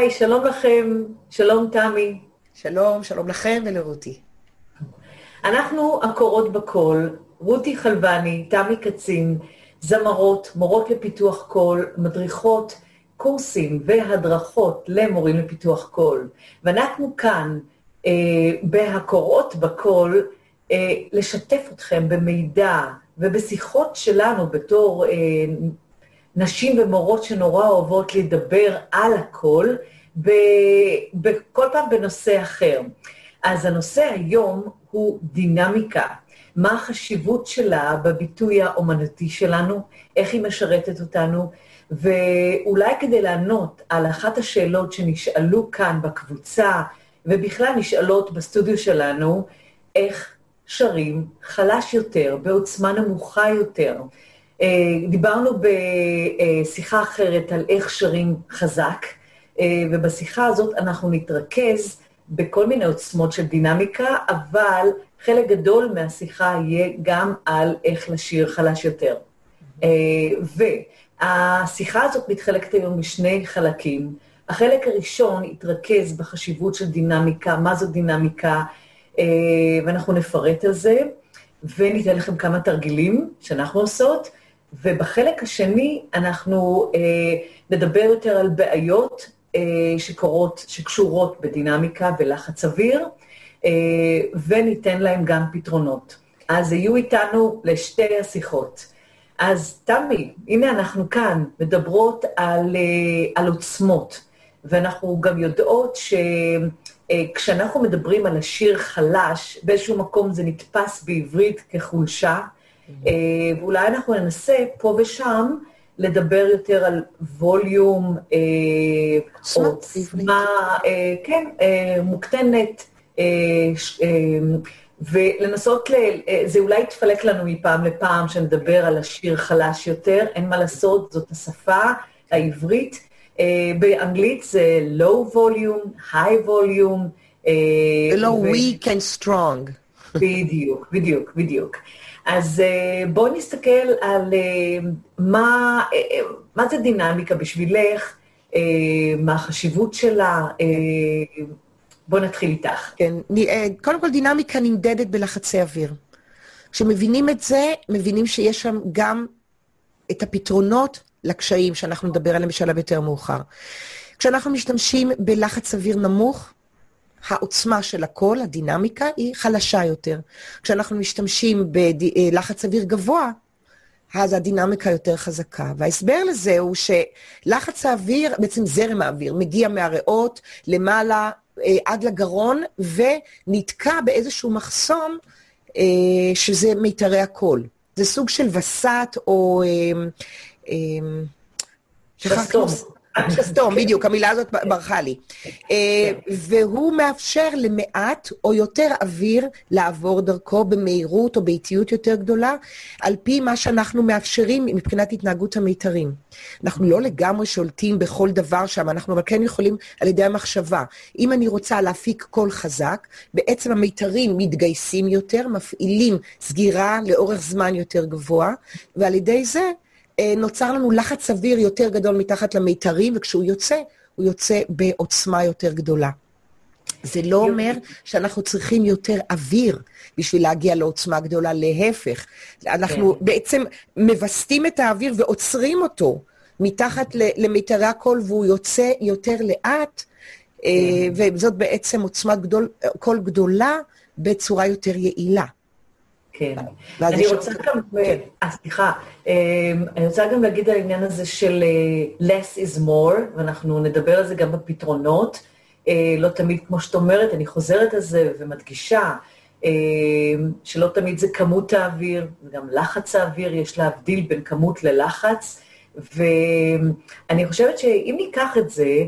היי, שלום לכם, שלום תמי. שלום, שלום לכם ולרותי. אנחנו הקורות בקול, רותי חלבני, תמי קצין, זמרות, מורות לפיתוח קול, מדריכות, קורסים והדרכות למורים לפיתוח קול. ואנחנו כאן, אה, בהקורות בקול, אה, לשתף אתכם במידע ובשיחות שלנו בתור אה, נשים ומורות שנורא אוהבות לדבר על הכל, בכל פעם בנושא אחר. אז הנושא היום הוא דינמיקה. מה החשיבות שלה בביטוי האומנותי שלנו, איך היא משרתת אותנו, ואולי כדי לענות על אחת השאלות שנשאלו כאן בקבוצה, ובכלל נשאלות בסטודיו שלנו, איך שרים חלש יותר, בעוצמה נמוכה יותר. אה, דיברנו בשיחה אחרת על איך שרים חזק, ובשיחה הזאת אנחנו נתרכז בכל מיני עוצמות של דינמיקה, אבל חלק גדול מהשיחה יהיה גם על איך לשיר חלש יותר. אה, והשיחה הזאת מתחלקת היום בשני חלקים. החלק הראשון יתרכז בחשיבות של דינמיקה, מה זו דינמיקה, אה, ואנחנו נפרט על זה, וניתן לכם כמה תרגילים שאנחנו עושות, ובחלק השני אנחנו אה, נדבר יותר על בעיות שקורות, שקשורות בדינמיקה ולחץ אוויר, וניתן להם גם פתרונות. אז יהיו איתנו לשתי השיחות. אז תמי, הנה אנחנו כאן, מדברות על, על עוצמות. ואנחנו גם יודעות שכשאנחנו מדברים על השיר חלש, באיזשהו מקום זה נתפס בעברית כחולשה, אה, ואולי אנחנו ננסה פה ושם לדבר יותר על ווליום, אה, עוצמה, אה, כן, מוקטנת, ולנסות, ל... זה אולי יתפלק לנו מפעם לפעם, שנדבר על השיר חלש יותר, אין מה לעשות, זאת השפה העברית. אה, באנגלית זה low volume, high volume. אה, ולא weak and strong. בדיוק, בדיוק, בדיוק. אז uh, בואו נסתכל על uh, מה, uh, מה זה דינמיקה בשבילך, מה החשיבות שלה. בואו נתחיל איתך. כן, קודם כל דינמיקה נמדדת בלחצי אוויר. כשמבינים את זה, מבינים שיש שם גם את הפתרונות לקשיים שאנחנו נדבר עליהם בשלב יותר מאוחר. כשאנחנו משתמשים בלחץ אוויר נמוך, העוצמה של הקול, הדינמיקה, היא חלשה יותר. כשאנחנו משתמשים בלחץ אוויר גבוה, אז הדינמיקה יותר חזקה. וההסבר לזה הוא שלחץ האוויר, בעצם זרם האוויר, מגיע מהריאות למעלה אה, עד לגרון, ונתקע באיזשהו מחסום, אה, שזה מיתרי הקול. זה סוג של וסת או אה, אמ, שסתום. שסתום, בדיוק, המילה הזאת ברחה לי. אה, והוא מאפשר למעט או יותר אוויר לעבור דרכו במהירות או באיטיות יותר גדולה, על פי מה שאנחנו מאפשרים מבחינת התנהגות המיתרים. אנחנו לא לגמרי שולטים בכל דבר שם, אנחנו אבל כן יכולים על ידי המחשבה. אם אני רוצה להפיק קול חזק, בעצם המיתרים מתגייסים יותר, מפעילים סגירה לאורך זמן יותר גבוה, ועל ידי זה נוצר לנו לחץ אוויר יותר גדול מתחת למיתרים, וכשהוא יוצא, הוא יוצא בעוצמה יותר גדולה. זה לא אומר שאנחנו צריכים יותר אוויר בשביל להגיע לעוצמה גדולה, להפך. אנחנו כן. בעצם מווסתים את האוויר ועוצרים אותו מתחת למיתרי הקול, והוא יוצא יותר לאט, אה, כן. וזאת בעצם עוצמת גדול, קול גדולה בצורה יותר יעילה. כן. אני רוצה גם, כן. אה, סליחה, אמ, אני רוצה גם להגיד על העניין הזה של אה, less is more, ואנחנו נדבר על זה גם בפתרונות. אה, לא תמיד, כמו שאת אומרת, אני חוזרת על זה ומדגישה, שלא תמיד זה כמות האוויר, וגם לחץ האוויר, יש להבדיל בין כמות ללחץ. ואני חושבת שאם ניקח את זה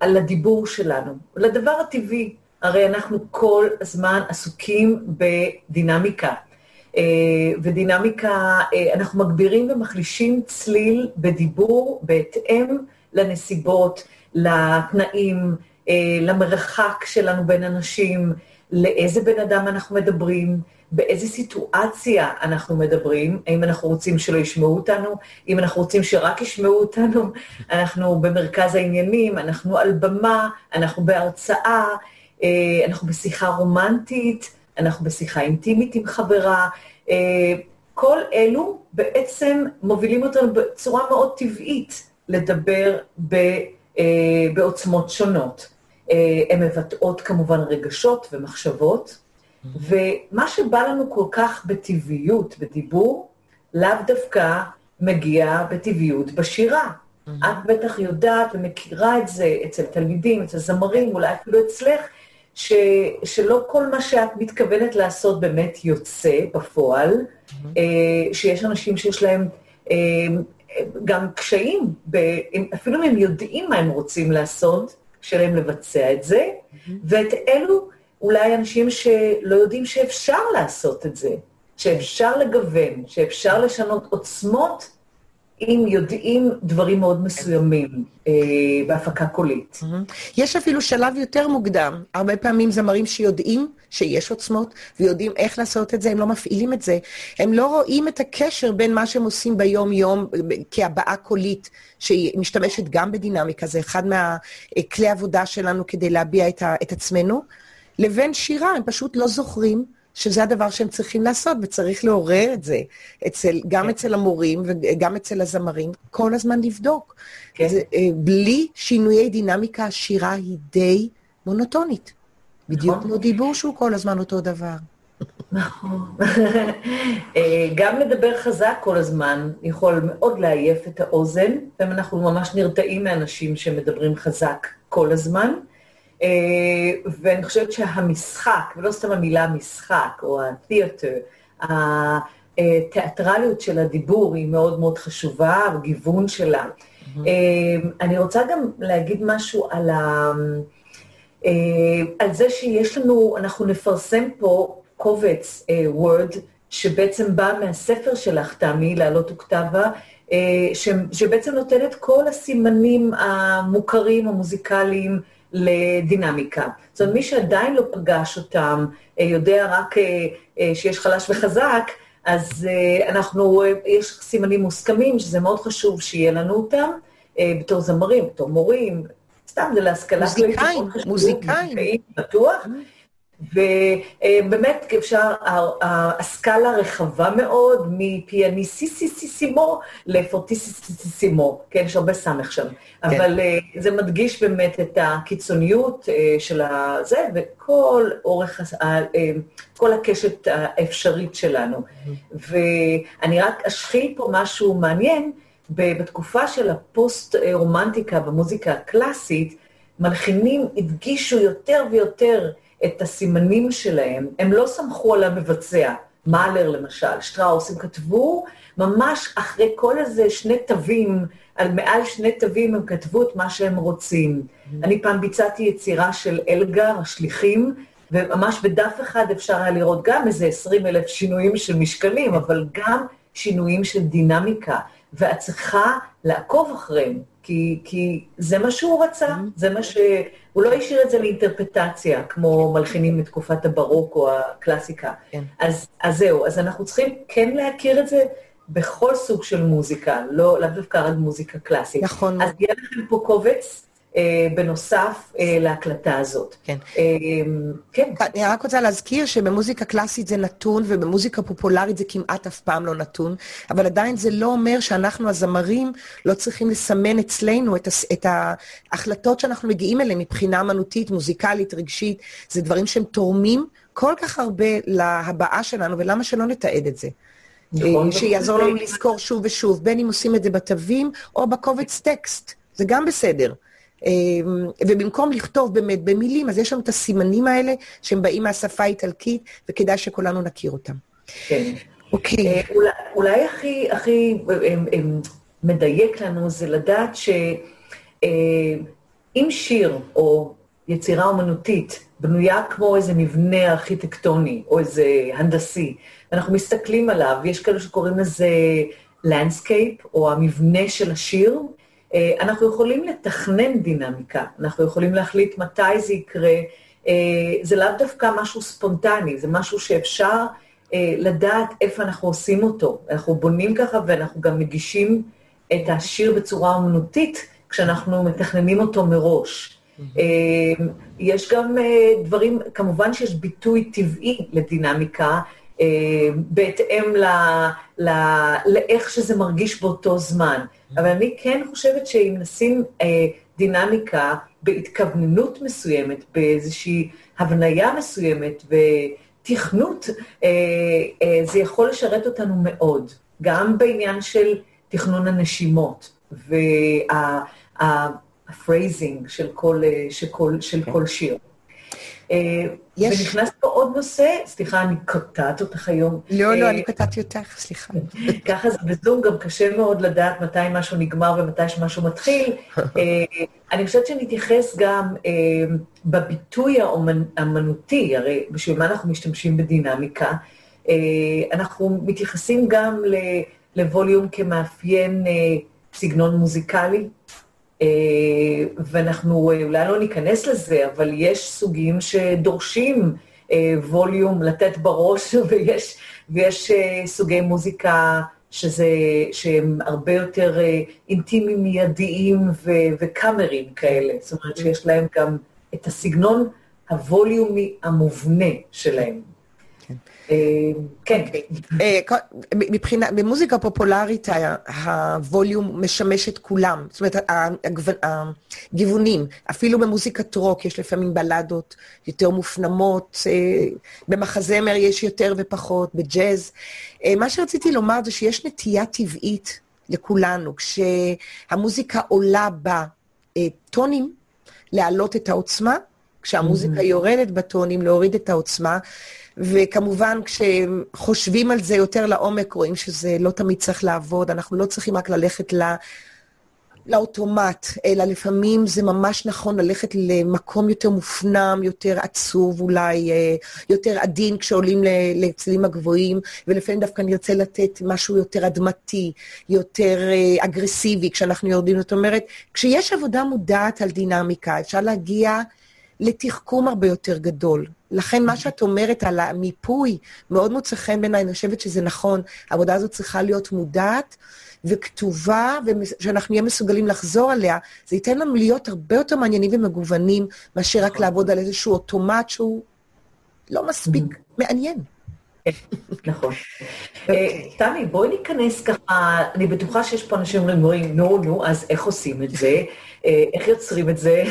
על הדיבור שלנו, לדבר הטבעי, הרי אנחנו כל הזמן עסוקים בדינמיקה. אה, ודינמיקה, אה, אנחנו מגבירים ומחלישים צליל בדיבור בהתאם לנסיבות, לתנאים, אה, למרחק שלנו בין אנשים, לאיזה בן אדם אנחנו מדברים, באיזה סיטואציה אנחנו מדברים, האם אנחנו רוצים שלא ישמעו אותנו, אם אנחנו רוצים שרק ישמעו אותנו, אנחנו במרכז העניינים, אנחנו על במה, אנחנו בהרצאה, אה, אנחנו בשיחה רומנטית, אנחנו בשיחה אינטימית עם חברה. אה, כל אלו בעצם מובילים אותנו בצורה מאוד טבעית לדבר ב, אה, בעוצמות שונות. הן מבטאות כמובן רגשות ומחשבות, ומה שבא לנו כל כך בטבעיות בדיבור, לאו דווקא מגיע בטבעיות בשירה. את בטח יודעת ומכירה את זה אצל תלמידים, אצל זמרים, אולי אפילו אצלך, ש, שלא כל מה שאת מתכוונת לעשות באמת יוצא בפועל, אה, שיש אנשים שיש להם אה, גם קשיים, ב, אפילו אם הם יודעים מה הם רוצים לעשות, קשה להם לבצע את זה, ואת אלו אולי אנשים שלא יודעים שאפשר לעשות את זה, שאפשר לגוון, שאפשר לשנות עוצמות אם יודעים דברים מאוד מסוימים אה, בהפקה קולית. יש אפילו שלב יותר מוקדם. הרבה פעמים זמרים שיודעים שיש עוצמות ויודעים איך לעשות את זה, הם לא מפעילים את זה. הם לא רואים את הקשר בין מה שהם עושים ביום-יום כהבעה קולית, שהיא משתמשת גם בדינמיקה, זה אחד מהכלי עבודה שלנו כדי להביע את, ה, את עצמנו, לבין שירה, הם פשוט לא זוכרים. שזה הדבר שהם צריכים לעשות, וצריך לעורר את זה, אצל, גם כן. אצל המורים וגם אצל הזמרים, כל הזמן לבדוק. כן. זה, אה, בלי שינויי דינמיקה, השירה היא די מונוטונית. בדיוק נכון. כמו דיבור שהוא כל הזמן אותו דבר. נכון. אה, גם לדבר חזק כל הזמן יכול מאוד לעייף את האוזן, ואנחנו ממש נרתעים מאנשים שמדברים חזק כל הזמן. אה, ואני חושבת שהמשחק, ולא סתם המילה משחק, או התיאטר, התיאטרליות של הדיבור היא מאוד מאוד חשובה, הגיוון שלה. Mm-hmm. אני רוצה גם להגיד משהו על, ה, אה, על זה שיש לנו, אנחנו נפרסם פה קובץ וורד, שבעצם בא מהספר שלך, תמי, לעלות וכתבה, שבעצם נותן את כל הסימנים המוכרים, המוזיקליים, לדינמיקה. זאת אומרת, מי שעדיין לא פגש אותם, אה, יודע רק אה, אה, שיש חלש וחזק, אז אנחנו, יש סימנים מוסכמים, שזה מאוד חשוב שיהיה לנו אותם, בתור זמרים, בתור מורים, סתם זה להשכלה מוזיקאים, מוזיקאים. בטוח. ובאמת אפשר, הסקאלה רחבה מאוד, מפיאניסיסיסימו לפורטיסיסימו, כן, יש הרבה סמך שם. כן. אבל אה, זה מדגיש באמת את הקיצוניות אה, של הזה, וכל אורך, אה, כל הקשת האפשרית שלנו. ואני רק אשחיל פה משהו מעניין, בתקופה של הפוסט-רומנטיקה במוזיקה הקלאסית, מלחינים הדגישו יותר ויותר את הסימנים שלהם, הם לא סמכו על המבצע. מאלר למשל, שטראוס, הם כתבו ממש אחרי כל איזה שני תווים, על מעל שני תווים הם כתבו את מה שהם רוצים. Mm-hmm. אני פעם ביצעתי יצירה של אלגר, השליחים, וממש בדף אחד אפשר היה לראות גם איזה 20 אלף שינויים של משקלים, אבל גם שינויים של דינמיקה, ואת צריכה לעקוב אחריהם. כי, כי זה מה שהוא רצה, mm-hmm. זה מה ש... הוא לא השאיר את זה לאינטרפטציה, כמו מלחינים מתקופת הברוק או הקלאסיקה. כן. אז, אז זהו, אז אנחנו צריכים כן להכיר את זה בכל סוג של מוזיקה, לא, לאו דווקא רק מוזיקה קלאסית. נכון. אז יהיה לכם פה קובץ בנוסף אה, להקלטה הזאת. כן. אה, כן. אני רק רוצה להזכיר שבמוזיקה קלאסית זה נתון, ובמוזיקה פופולרית זה כמעט אף פעם לא נתון, אבל עדיין זה לא אומר שאנחנו הזמרים לא צריכים לסמן אצלנו את, את ההחלטות שאנחנו מגיעים אליהן מבחינה אמנותית, מוזיקלית, רגשית, זה דברים שהם תורמים כל כך הרבה להבעה שלנו, ולמה שלא נתעד את זה? נכון. שיעזור לנו לזכור שוב ושוב, בין אם עושים את זה בתווים או בקובץ טקסט, זה גם בסדר. אמ, ובמקום לכתוב באמת במילים, אז יש לנו את הסימנים האלה שהם באים מהשפה האיטלקית, וכדאי שכולנו נכיר אותם. כן. אוקיי. אה, אולי, אולי הכי, הכי הם, הם מדייק לנו זה לדעת שאם אה, שיר או יצירה אומנותית בנויה כמו איזה מבנה ארכיטקטוני או איזה הנדסי, ואנחנו מסתכלים עליו, יש כאלה שקוראים לזה landscape, או המבנה של השיר, אנחנו יכולים לתכנן דינמיקה, אנחנו יכולים להחליט מתי זה יקרה, אה, זה לאו דווקא משהו ספונטני, זה משהו שאפשר אה, לדעת איפה אנחנו עושים אותו. אנחנו בונים ככה ואנחנו גם מגישים את השיר בצורה אומנותית כשאנחנו מתכננים אותו מראש. Mm-hmm. יש גם דברים, כמובן שיש ביטוי טבעי לדינמיקה, בהתאם ל, ל, לאיך שזה מרגיש באותו זמן. אבל אני כן חושבת שאם נשים דינמיקה בהתכווננות מסוימת, באיזושהי הבניה מסוימת ותכנות, אה, אה, זה יכול לשרת אותנו מאוד, גם בעניין של תכנון הנשימות וה phrasing של כל, של כל, של כל שיר. אה, יש... ונכנס פה עוד נושא, סליחה, אני קטעת אותך היום. לא, לא, אני קטעתי אותך, סליחה. ככה זה בזום, גם קשה מאוד לדעת מתי משהו נגמר ומתי משהו מתחיל. אני חושבת שנתייחס גם בביטוי האמנותי, הרי בשביל מה אנחנו משתמשים בדינמיקה, אנחנו מתייחסים גם לווליום כמאפיין סגנון מוזיקלי, אה, ואנחנו אה, אולי לא ניכנס לזה, אבל יש סוגים שדורשים אה, ווליום לתת בראש, ויש, ויש סוגי מוזיקה שזה, שהם הרבה יותר אינטימיים, מיידיים ו- וקאמרים כאלה. זאת אומרת שיש להם גם את הסגנון הווליומי המובנה שלהם. כן. אה, מבחינה, במוזיקה פופולרית הווליום משמש את כולם. זאת אומרת, הגיוונים, אפילו במוזיקת רוק יש לפעמים בלדות יותר מופנמות, אה, במחזמר יש יותר ופחות, בג'אז. אה, מה שרציתי לומר זה שיש נטייה טבעית לכולנו, כשהמוזיקה עולה בטונים, להעלות את העוצמה, כשהמוזיקה mm-hmm. יורדת בטונים, להוריד את העוצמה. וכמובן, כשחושבים על זה יותר לעומק, רואים שזה לא תמיד צריך לעבוד, אנחנו לא צריכים רק ללכת ל... לאוטומט, אלא לפעמים זה ממש נכון ללכת למקום יותר מופנם, יותר עצוב אולי, אה, יותר עדין כשעולים לצלילים הגבוהים, ולפעמים דווקא נרצה לתת משהו יותר אדמתי, יותר אה, אגרסיבי כשאנחנו יורדים. זאת אומרת, כשיש עבודה מודעת על דינמיקה, אפשר להגיע לתחכום הרבה יותר גדול. לכן מה שאת אומרת על המיפוי מאוד מוצא חן בעיניי, אני חושבת שזה נכון. העבודה הזאת צריכה להיות מודעת וכתובה, ושאנחנו נהיה מסוגלים לחזור עליה. זה ייתן לנו להיות הרבה יותר מעניינים ומגוונים, מאשר רק לעבוד על איזשהו אוטומט שהוא לא מספיק מעניין. נכון. אה, תמי, בואי ניכנס ככה, אני בטוחה שיש פה אנשים שאומרים, נו, נו, אז איך עושים את זה? אה, איך יוצרים את זה?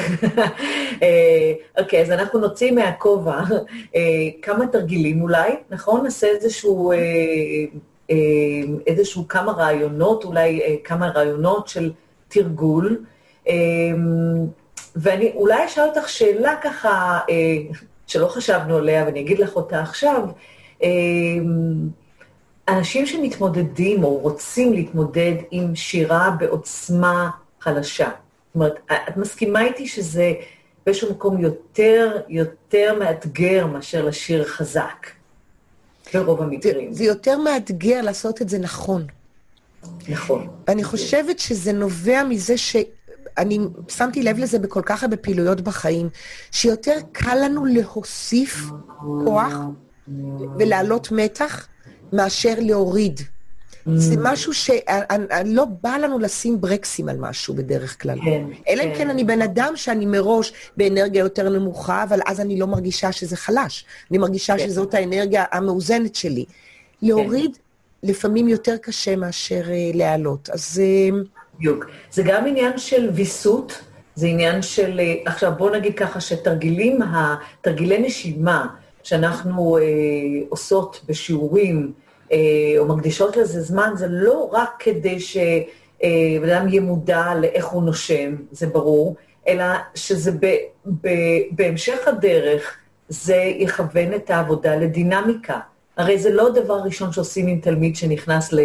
אה, אוקיי, אז אנחנו נוציא מהכובע כמה תרגילים אולי, נכון? נעשה איזשהו, איזשהו כמה רעיונות, אולי כמה רעיונות של תרגול. ואני אולי אשאל אותך שאלה ככה, שלא חשבנו עליה, ואני אגיד לך אותה עכשיו. אמ, אנשים שמתמודדים או רוצים להתמודד עם שירה בעוצמה חלשה. זאת אומרת, את מסכימה איתי שזה באיזשהו מקום יותר, יותר מאתגר מאשר לשיר חזק, ברוב המקרים. זה, זה יותר מאתגר לעשות את זה נכון. נכון. אני חושבת שזה נובע מזה ש... אני שמתי לב לזה בכל כך הרבה פעילויות בחיים, שיותר קל לנו להוסיף כוח ולהעלות מתח, מאשר להוריד. זה mm. משהו שלא בא לנו לשים ברקסים על משהו בדרך כלל. כן, אלא אם כן. כן אני בן אדם שאני מראש באנרגיה יותר נמוכה, אבל אז אני לא מרגישה שזה חלש. אני מרגישה כן. שזאת האנרגיה המאוזנת שלי. להוריד כן. לפעמים יותר קשה מאשר uh, להעלות. אז... Uh, בדיוק. זה גם עניין של ויסות, זה עניין של... Uh, עכשיו, בואו נגיד ככה שתרגילים, תרגילי נשימה, שאנחנו אה, עושות בשיעורים, אה, או מקדישות לזה זמן, זה לא רק כדי שבן אה, אדם יהיה מודע לאיך הוא נושם, זה ברור, אלא שזה ב, ב, בהמשך הדרך, זה יכוון את העבודה לדינמיקה. הרי זה לא דבר ראשון שעושים עם תלמיד שנכנס ל...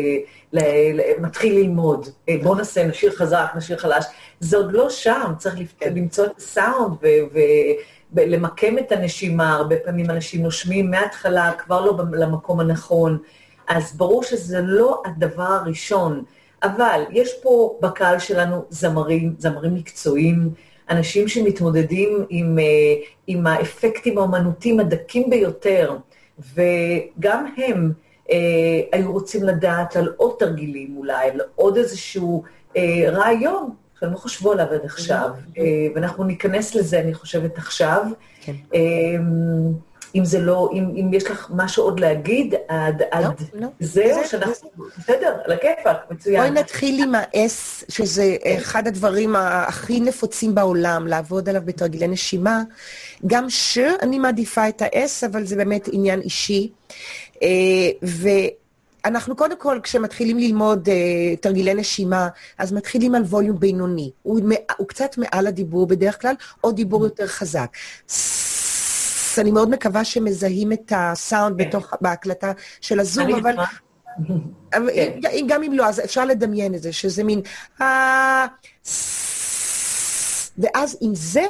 ל, ל מתחיל ללמוד. אה, בואו נעשה, נשאיר חזק, נשאיר חלש. זה עוד לא שם, צריך כן. למצוא את הסאונד ו... ו למקם את הנשימה, הרבה פעמים אנשים נושמים מההתחלה כבר לא למקום הנכון, אז ברור שזה לא הדבר הראשון, אבל יש פה בקהל שלנו זמרים, זמרים מקצועיים, אנשים שמתמודדים עם, אה, עם האפקטים האומנותיים הדקים ביותר, וגם הם אה, היו רוצים לדעת על עוד תרגילים אולי, על עוד איזשהו אה, רעיון שאני לא חושבו עליו עד עכשיו, אה, ואנחנו ניכנס לזה, אני חושבת, עכשיו. כן. אה, אם זה לא, אם, אם יש לך משהו עוד להגיד עד, לא, עד לא. זהו, זה, שאנחנו, בסדר, על הכיפאק, מצוין. בואי נתחיל עם ה-S, שזה אחד הדברים הכי נפוצים בעולם, לעבוד עליו בתרגילי נשימה. גם שאני מעדיפה את ה-S, אבל זה באמת עניין אישי. אה, ואנחנו קודם כל, כשמתחילים ללמוד uh, תרגילי נשימה, אז מתחילים על ווליום בינוני. הוא, הוא קצת מעל הדיבור בדרך כלל, או דיבור יותר חזק. אני מאוד מקווה שמזהים את הסאונד. בתוך, בהקלטה של הזום, אבל... אבל כן. גם אם לא, אז אפשר לדמיין את זה, שזה מין... ואז עם זה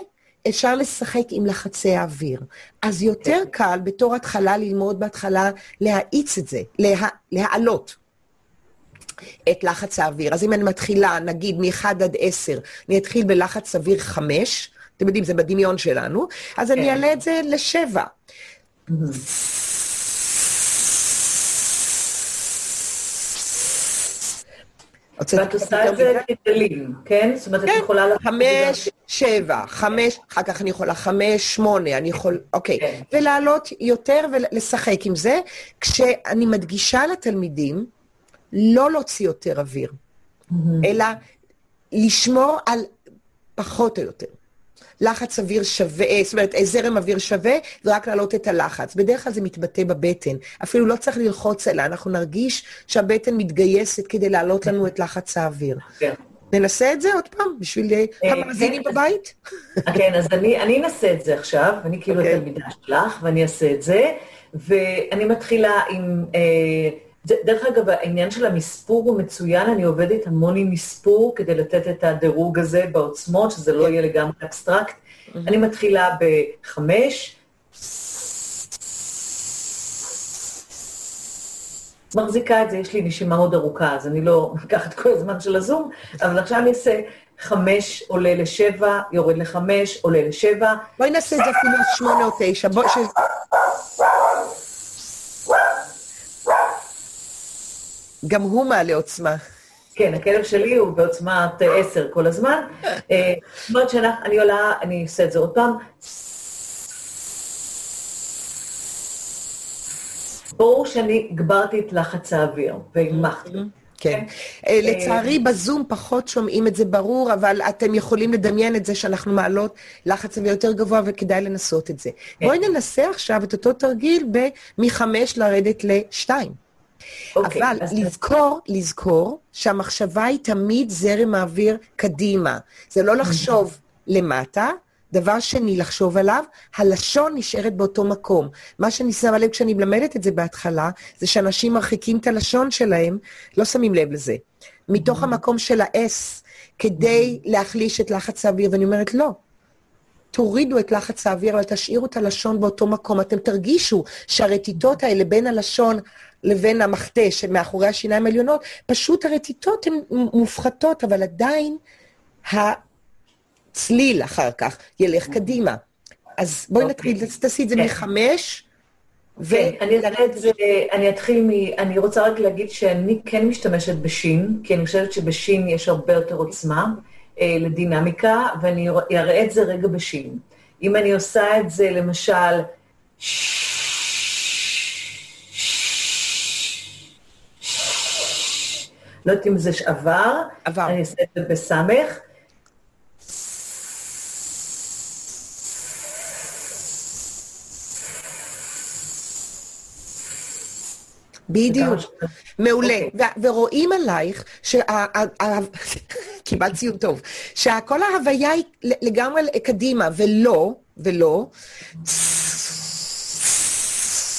אפשר לשחק עם לחצי האוויר. אז יותר כן. קל בתור התחלה ללמוד בהתחלה להאיץ את זה, לה, להעלות. את לחץ האוויר. אז אם אני מתחילה, נגיד, מ-1 עד 10, אני אתחיל בלחץ אוויר 5, אתם יודעים, זה בדמיון שלנו, אז אני כן. אעלה את זה לשבע. ואת עושה את זה כגלים, כן? זאת אומרת, את כן, יכולה... חמש, שבע, חמש, אחר כך אני יכולה חמש, שמונה, אני יכול... אוקיי. כן. ולעלות יותר ולשחק עם זה, כשאני מדגישה לתלמידים לא להוציא יותר אוויר, אלא לשמור על פחות או יותר. לחץ אוויר שווה, זאת אומרת, זרם אוויר שווה, ורק להעלות את הלחץ. בדרך כלל זה מתבטא בבטן. אפילו לא צריך ללחוץ אליה, אנחנו נרגיש שהבטן מתגייסת כדי להעלות לנו את לחץ האוויר. כן. ננסה את זה עוד פעם, בשביל אה, אה, המאזינים כן. בבית? כן, אז אני אנסה את זה עכשיו, אני כאילו אוקיי. התלמידה שלך, ואני אעשה את זה, ואני מתחילה עם... דרך אגב, העניין של המספור הוא מצוין, אני עובדת המון עם מספור כדי לתת את הדירוג הזה בעוצמות, שזה לא כן. יהיה לגמרי אבסטרקט. אני מתחילה בחמש, מחזיקה את זה, יש לי נשימה מאוד ארוכה, אז אני לא אקח את כל הזמן של הזום, אבל עכשיו אני אעשה חמש עולה לשבע, יורד לחמש, עולה לשבע. בואי נעשה את זה אפילו שמונה או תשע. בואי... גם הוא מעלה עוצמה. כן, הכלב שלי הוא בעוצמת עשר כל הזמן. אה, זאת אומרת שאני עולה, אני אעשה את זה עוד פעם. ברור שאני הגברתי את לחץ האוויר והנמכתי. כן. כן. אה, לצערי, בזום פחות שומעים את זה ברור, אבל אתם יכולים לדמיין את זה שאנחנו מעלות לחץ אוויר יותר גבוה וכדאי לנסות את זה. כן. בואי ננסה עכשיו את אותו תרגיל מחמש לרדת לשתיים. אוקיי, אבל לזכור, לזכור שהמחשבה היא תמיד זרם האוויר קדימה. זה לא לחשוב למטה, דבר שני, לחשוב עליו, הלשון נשארת באותו מקום. מה שאני שמה לב כשאני מלמדת את זה בהתחלה, זה שאנשים מרחיקים את הלשון שלהם, לא שמים לב לזה. מתוך המקום של ה-S, כדי להחליש את לחץ האוויר, ואני אומרת, לא. תורידו את לחץ האוויר, אבל תשאירו את הלשון באותו מקום. אתם תרגישו שהרטיטות האלה בין הלשון לבין המחטה שמאחורי השיניים העליונות, פשוט הרטיטות הן מופחתות, אבל עדיין הצליל אחר כך ילך קדימה. אז בואי נתחיל, אוקיי. תעשי את זה כן. מחמש. כן, אני, זה, אני אתחיל מ... אני רוצה רק להגיד שאני כן משתמשת בשין, כי אני חושבת שבשין יש הרבה יותר עוצמה אה, לדינמיקה, ואני אראה את זה רגע בשין. אם אני עושה את זה, למשל, לא יודעת אם זה עבר. עבר. אני אעשה את זה בסמך. בדיוק, מעולה. אוקיי. ורואים עלייך, קיבלת ציון טוב, שכל ההוויה היא לגמרי קדימה, ולא, ולא,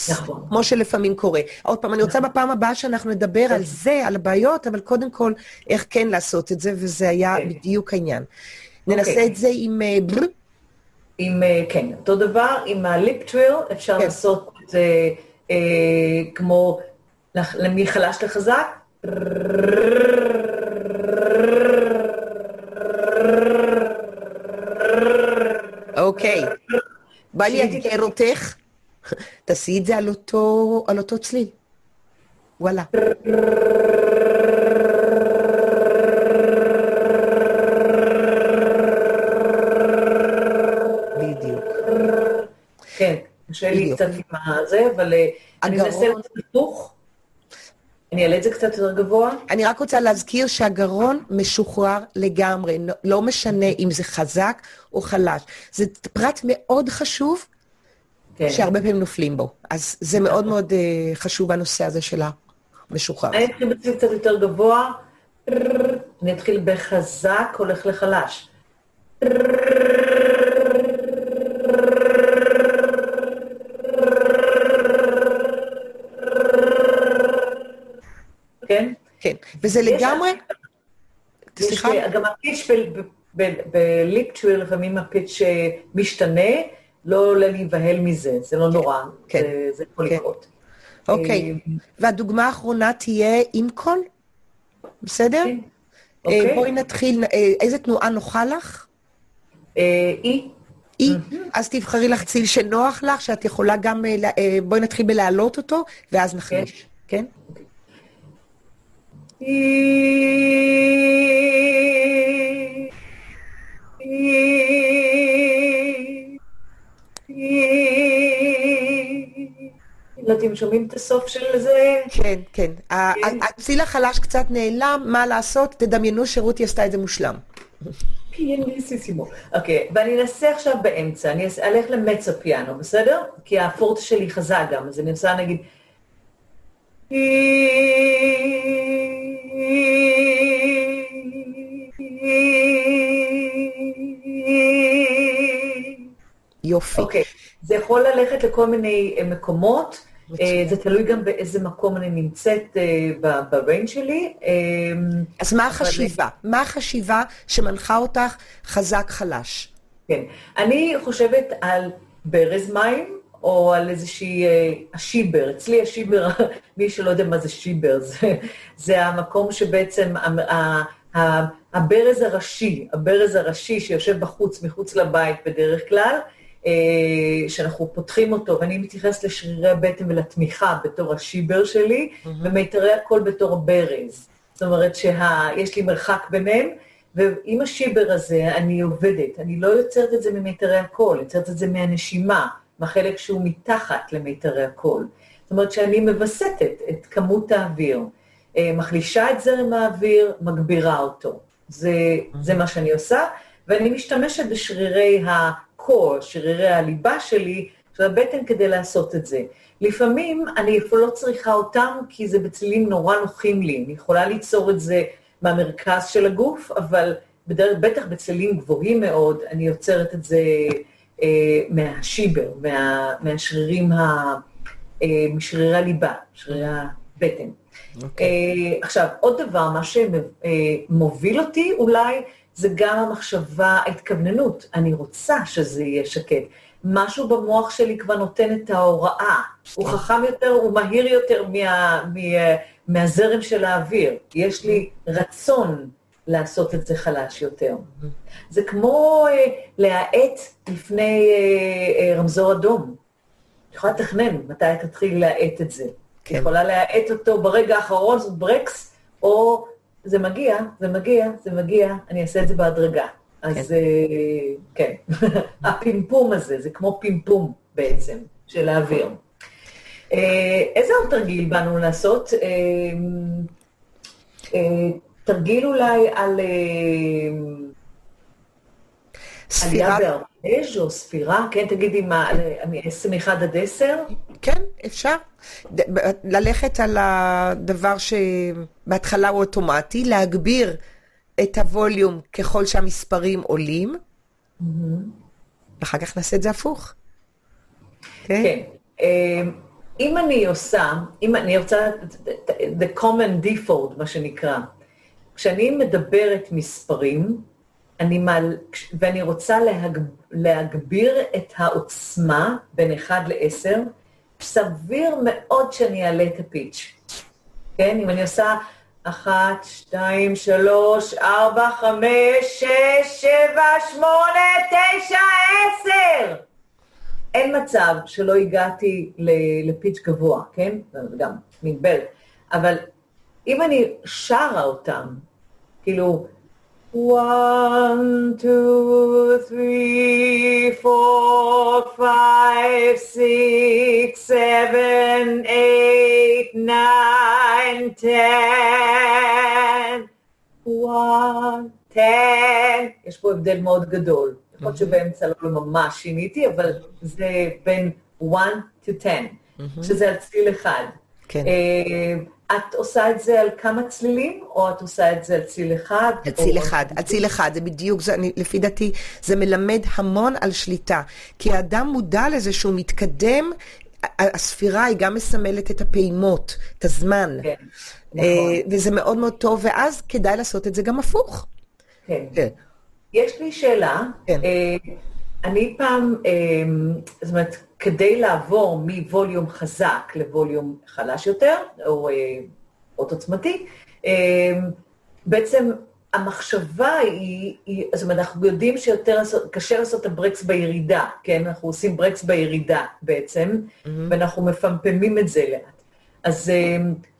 נכון. כמו שלפעמים קורה. עוד פעם, אני רוצה נכון. בפעם הבאה שאנחנו נדבר על זה, על הבעיות, אבל קודם כל, איך כן לעשות את זה, וזה היה אוקיי. בדיוק העניין. ננסה אוקיי. את זה עם... אה, עם, אה, כן, אותו דבר, עם הליפ טוויל, אפשר כן. לעשות את זה אה, כמו מחלש לחזק. אוקיי. בא לי את ערותך. תעשי את זה על אותו, על אותו צליל. וואלה. בדיוק. כן, קשה לי. קצת עם הזה, אבל אה, אני לעשות חיתוך. אני אעלה את זה קצת יותר גבוה. אני רק רוצה להזכיר שהגרון משוחרר לגמרי, לא- לא משנה אם זה חזק או חלש. זה פרט מאוד חשוב, כן. שהרבה פעמים נופלים בו. אז זה מאוד מאוד אה, חשוב הנושא הזה של המשוחרר. אני אתחיל בצליל קצת יותר גבוה. אני אתחיל בחזק, הולך לחלש. כן? כן, וזה לגמרי... סליחה? גם הפיץ' בליפטרי, לפעמים הפיץ' אה, משתנה, לא להיבהל מזה, זה לא נורא, כן, זה- זה יכול כן. לקרות. אוקיי. והדוגמה האחרונה תהיה עם קול, בסדר? כן. אה, אוקיי. בואי נתחיל, אה, איזה תנועה נוחה לך? אה, אי, אי, אז תבחרי לך ציל שנוח לך, שאת יכולה גם, אה, אה, בואי נתחיל בלהעלות אותו, ואז נחליש, כן? לא יודעת אם שומעים את הסוף של זה. כן, כן. כן. הציל החלש קצת נעלם, מה לעשות? תדמיינו שרותי עשתה את זה מושלם. פיאניסיסימו. אוקיי, ואני אנסה עכשיו באמצע, אני אלך למצו פיאנו, בסדר? כי הפורט שלי חזק גם, אז אני עושה נגיד... יופי. אוקיי, זה יכול ללכת לכל מיני אה, מקומות. אה, זה תלוי גם באיזה מקום אני נמצאת אה, ב- בריינג שלי. אה, אז מה החשיבה? מה החשיבה שמנחה אותך חזק חלש? כן. אני חושבת על ברז מים, או על איזושהי השיבר. אצלי השיבר, מי שלא יודע מה זה שיבר, זה, זה המקום שבעצם הברז הראשי, הברז הראשי שיושב בחוץ, מחוץ לבית בדרך כלל, שאנחנו פותחים אותו, ואני מתייחסת לשרירי הבטן ולתמיכה בתור השיבר שלי, ומיתרי הקול בתור הברז. זאת אומרת שיש לי מרחק ביניהם, ועם השיבר הזה אני עובדת. אני לא יוצרת את זה ממיתרי הקול, יוצרת את זה מהנשימה, מהחלק שהוא מתחת למיתרי הקול. זאת אומרת שאני מווסתת את כמות האוויר, אה, מחלישה את זרם האוויר, מגבירה אותו. זה, זה מה שאני עושה, ואני משתמשת בשרירי הקור, שרירי הליבה שלי, של הבטן כדי לעשות את זה. לפעמים אני אפילו לא צריכה אותם, כי זה בצלילים נורא נוחים לי. אני יכולה ליצור את זה מהמרכז של הגוף, אבל בדרך, בטח בצלילים גבוהים מאוד, אני יוצרת את זה אה, מהשיבר, מה, מהשרירים, ה, אה, משרירי הליבה, שרירי הבטן. אוקיי. אה, עכשיו, עוד דבר, מה שמוביל אותי אולי, זה גם המחשבה, ההתכווננות. אני רוצה שזה יהיה שקט. משהו במוח שלי כבר נותן את ההוראה. הוא חכם יותר, הוא מהיר יותר מה, מה, מהזרם של האוויר. יש לי רצון לעשות את זה חלש יותר. זה כמו אה, להאט לפני אה, אה, רמזור אדום. את יכולה לתכנן מתי תתחיל להאט את זה. כן. יכולה להאט אותו ברגע האחרון, זאת ברקס, או זה מגיע, זה מגיע, זה מגיע, אני אעשה את זה בהדרגה. אז אה, כן, הפימפום הזה, זה כמו פימפום בעצם, של האוויר. אה, איזה עוד תרגיל באנו לעשות? אה, תרגיל אולי על אה, או ספירה, כן, תגידי מה, מ-21 עד 10? כן, אפשר. ללכת על הדבר שבהתחלה הוא אוטומטי, להגביר את הווליום ככל שהמספרים עולים, ואחר כך נעשה את זה הפוך. כן? כן. אה, אם אני עושה, אם אני רוצה, the common default, מה שנקרא, כשאני מדברת מספרים, אני מעל, ואני רוצה להג, להגביר את העוצמה בין 1 ל-10, סביר מאוד שאני אעלה את הפיץ'. כן? אם אני עושה 1, 2, 3, 4, 5, 6, 7, 8, 9, 10. אין מצב שלא הגעתי לפיץ' גבוה, כן? גם מין בלט. אבל אם אני שרה אותם, כאילו, one, two, three, four, five, six, seven, eight, nine, ten, one, ten. יש פה הבדל מאוד גדול. יכול להיות שבאמצע לא ממש שיניתי, אבל זה בין 1 to 10, שזה על צליל אחד. כן. את עושה את זה על כמה צלילים, או את עושה את זה על צליל אחד? על צליל אחד, על צליל אחד, זה בדיוק, זה, אני, לפי דעתי, זה מלמד המון על שליטה. כי האדם מודע לזה שהוא מתקדם, הספירה היא גם מסמלת את הפעימות, את הזמן. כן, אה, נכון. וזה מאוד מאוד טוב, ואז כדאי לעשות את זה גם הפוך. כן. כן. יש לי שאלה. כן. אני פעם, אה, זאת אומרת, כדי לעבור מווליום חזק לווליום חלש יותר, או אה, עוד עוצמתי, אה, בעצם המחשבה היא, היא, זאת אומרת, אנחנו יודעים שיותר קשה לעשות את הברקס בירידה, כן? אנחנו עושים ברקס בירידה בעצם, ואנחנו מפמפמים את זה לאט. אז אה,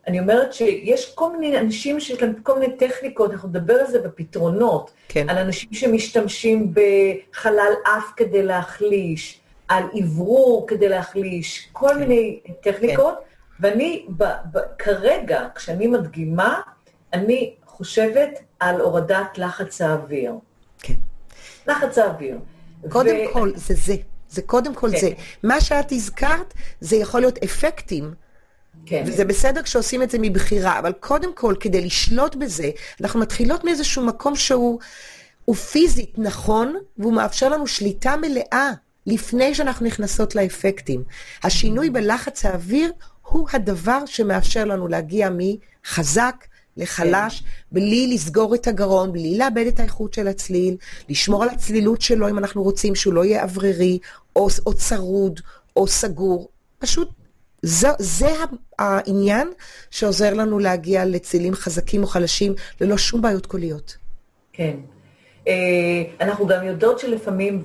אני אומרת שיש כל מיני אנשים שיש להם כל מיני טכניקות, אנחנו נדבר על זה בפתרונות, כן. על אנשים שמשתמשים בחלל אף כדי להחליש, על אוורור כדי להחליש, כל מיני טכניקות, ואני ב, ב, כרגע, כשאני מדגימה, אני חושבת על הורדת לחץ האוויר. כן. לחץ האוויר. קודם ו- כל, זה זה. זה קודם כל כן. זה. מה שאת הזכרת, זה יכול להיות אפקטים. כן, וזה בסדר כשעושים את זה מבחירה, אבל קודם כל, כדי לשלוט בזה, אנחנו מתחילות מאיזשהו מקום שהוא הוא פיזית נכון, והוא מאפשר לנו שליטה מלאה לפני שאנחנו נכנסות לאפקטים. השינוי בלחץ האוויר הוא הדבר שמאפשר לנו להגיע מחזק לחלש, בלי לסגור את הגרון, בלי לאבד את האיכות של הצליל, לשמור על הצלילות שלו אם אנחנו רוצים שהוא לא יהיה אוורירי, או, או צרוד, או סגור. פשוט זה, זה העניין שעוזר לנו להגיע לצלילים חזקים או חלשים ללא שום בעיות קוליות. כן. אה, אנחנו גם יודעות שלפעמים,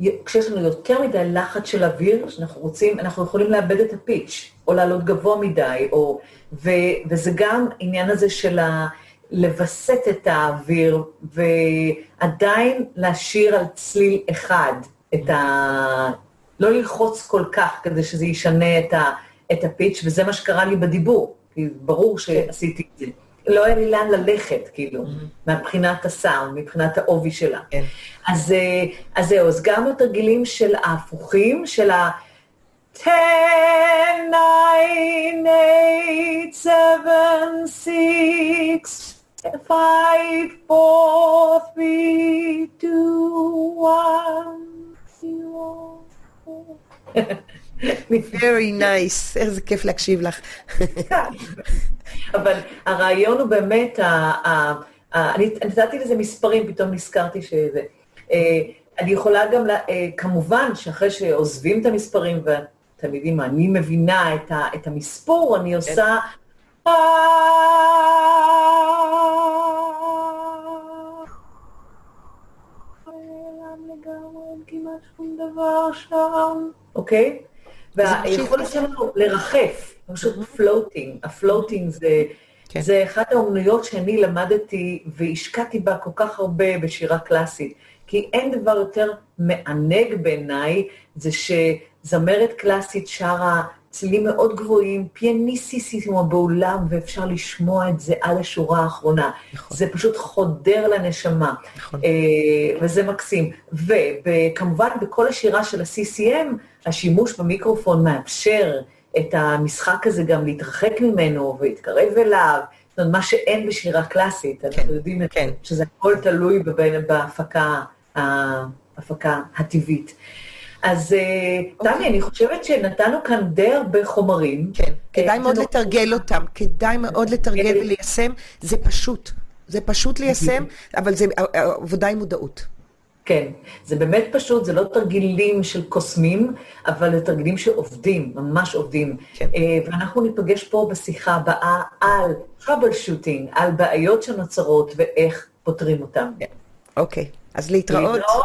וכשיש לנו יותר מדי לחץ של אוויר, שאנחנו רוצים, אנחנו יכולים לאבד את הפיץ', או לעלות גבוה מדי, או, ו, וזה גם עניין הזה של ה, לווסת את האוויר, ועדיין להשאיר על צליל אחד את ה... לא ללחוץ כל כך כדי שזה ישנה את, ה, את הפיץ', וזה מה שקרה לי בדיבור, כי ברור שעשיתי את זה. לא היה לי לאן ללכת, כאילו, מבחינת הסאונד, מבחינת העובי שלה. כן. אז, אה, אז זהו, אז גם התרגילים של ההפוכים, של ה... 10, 9, 8, 7, 6, 5, 4, 3, 2, 1, Very nice, איזה כיף להקשיב לך. אבל הרעיון הוא באמת, אני נתתי לזה מספרים, פתאום נזכרתי שזה. אה, אני יכולה גם, אה, כמובן שאחרי שעוזבים את המספרים, ואתם יודעים אני מבינה את, המספור, אני עושה... אוקיי? והיכולת שלנו לרחף, פשוט floating, ה floating זה, כן. זה אחת האומנויות שאני למדתי והשקעתי בה כל כך הרבה בשירה קלאסית, כי אין דבר יותר מענג בעיניי, זה שזמרת קלאסית שרה צלילים מאוד גבוהים, פיאניסיסימו באולם, ואפשר לשמוע את זה על השורה האחרונה. נכון. זה פשוט חודר לנשמה, נכון. אה, וזה מקסים. וכמובן, בכל השירה של ה-CCM, השימוש במיקרופון מאפשר את המשחק הזה גם להתרחק ממנו ולהתקרב אליו, זאת אומרת, מה שאין בשירה קלאסית, אנחנו יודעים כן. שזה הכל תלוי בבין- בהפקה, ההפקה הטבעית. אז אה, תמי, אני חושבת שנתנו כאן די הרבה חומרים. כן, כדאי אה, מאוד זה לתרגל אותם, כדאי מאוד לתרגל וליישם, זה פשוט. זה פשוט ליישם, אבל זה עבודה עם מודעות. כן, זה באמת פשוט, זה לא תרגילים של קוסמים, אבל זה תרגילים שעובדים, ממש עובדים. כן. אה, ואנחנו ניפגש פה בשיחה הבאה על trouble shooting, על בעיות שנוצרות ואיך פותרים אותן. אוקיי, אז להתראות. להתראות.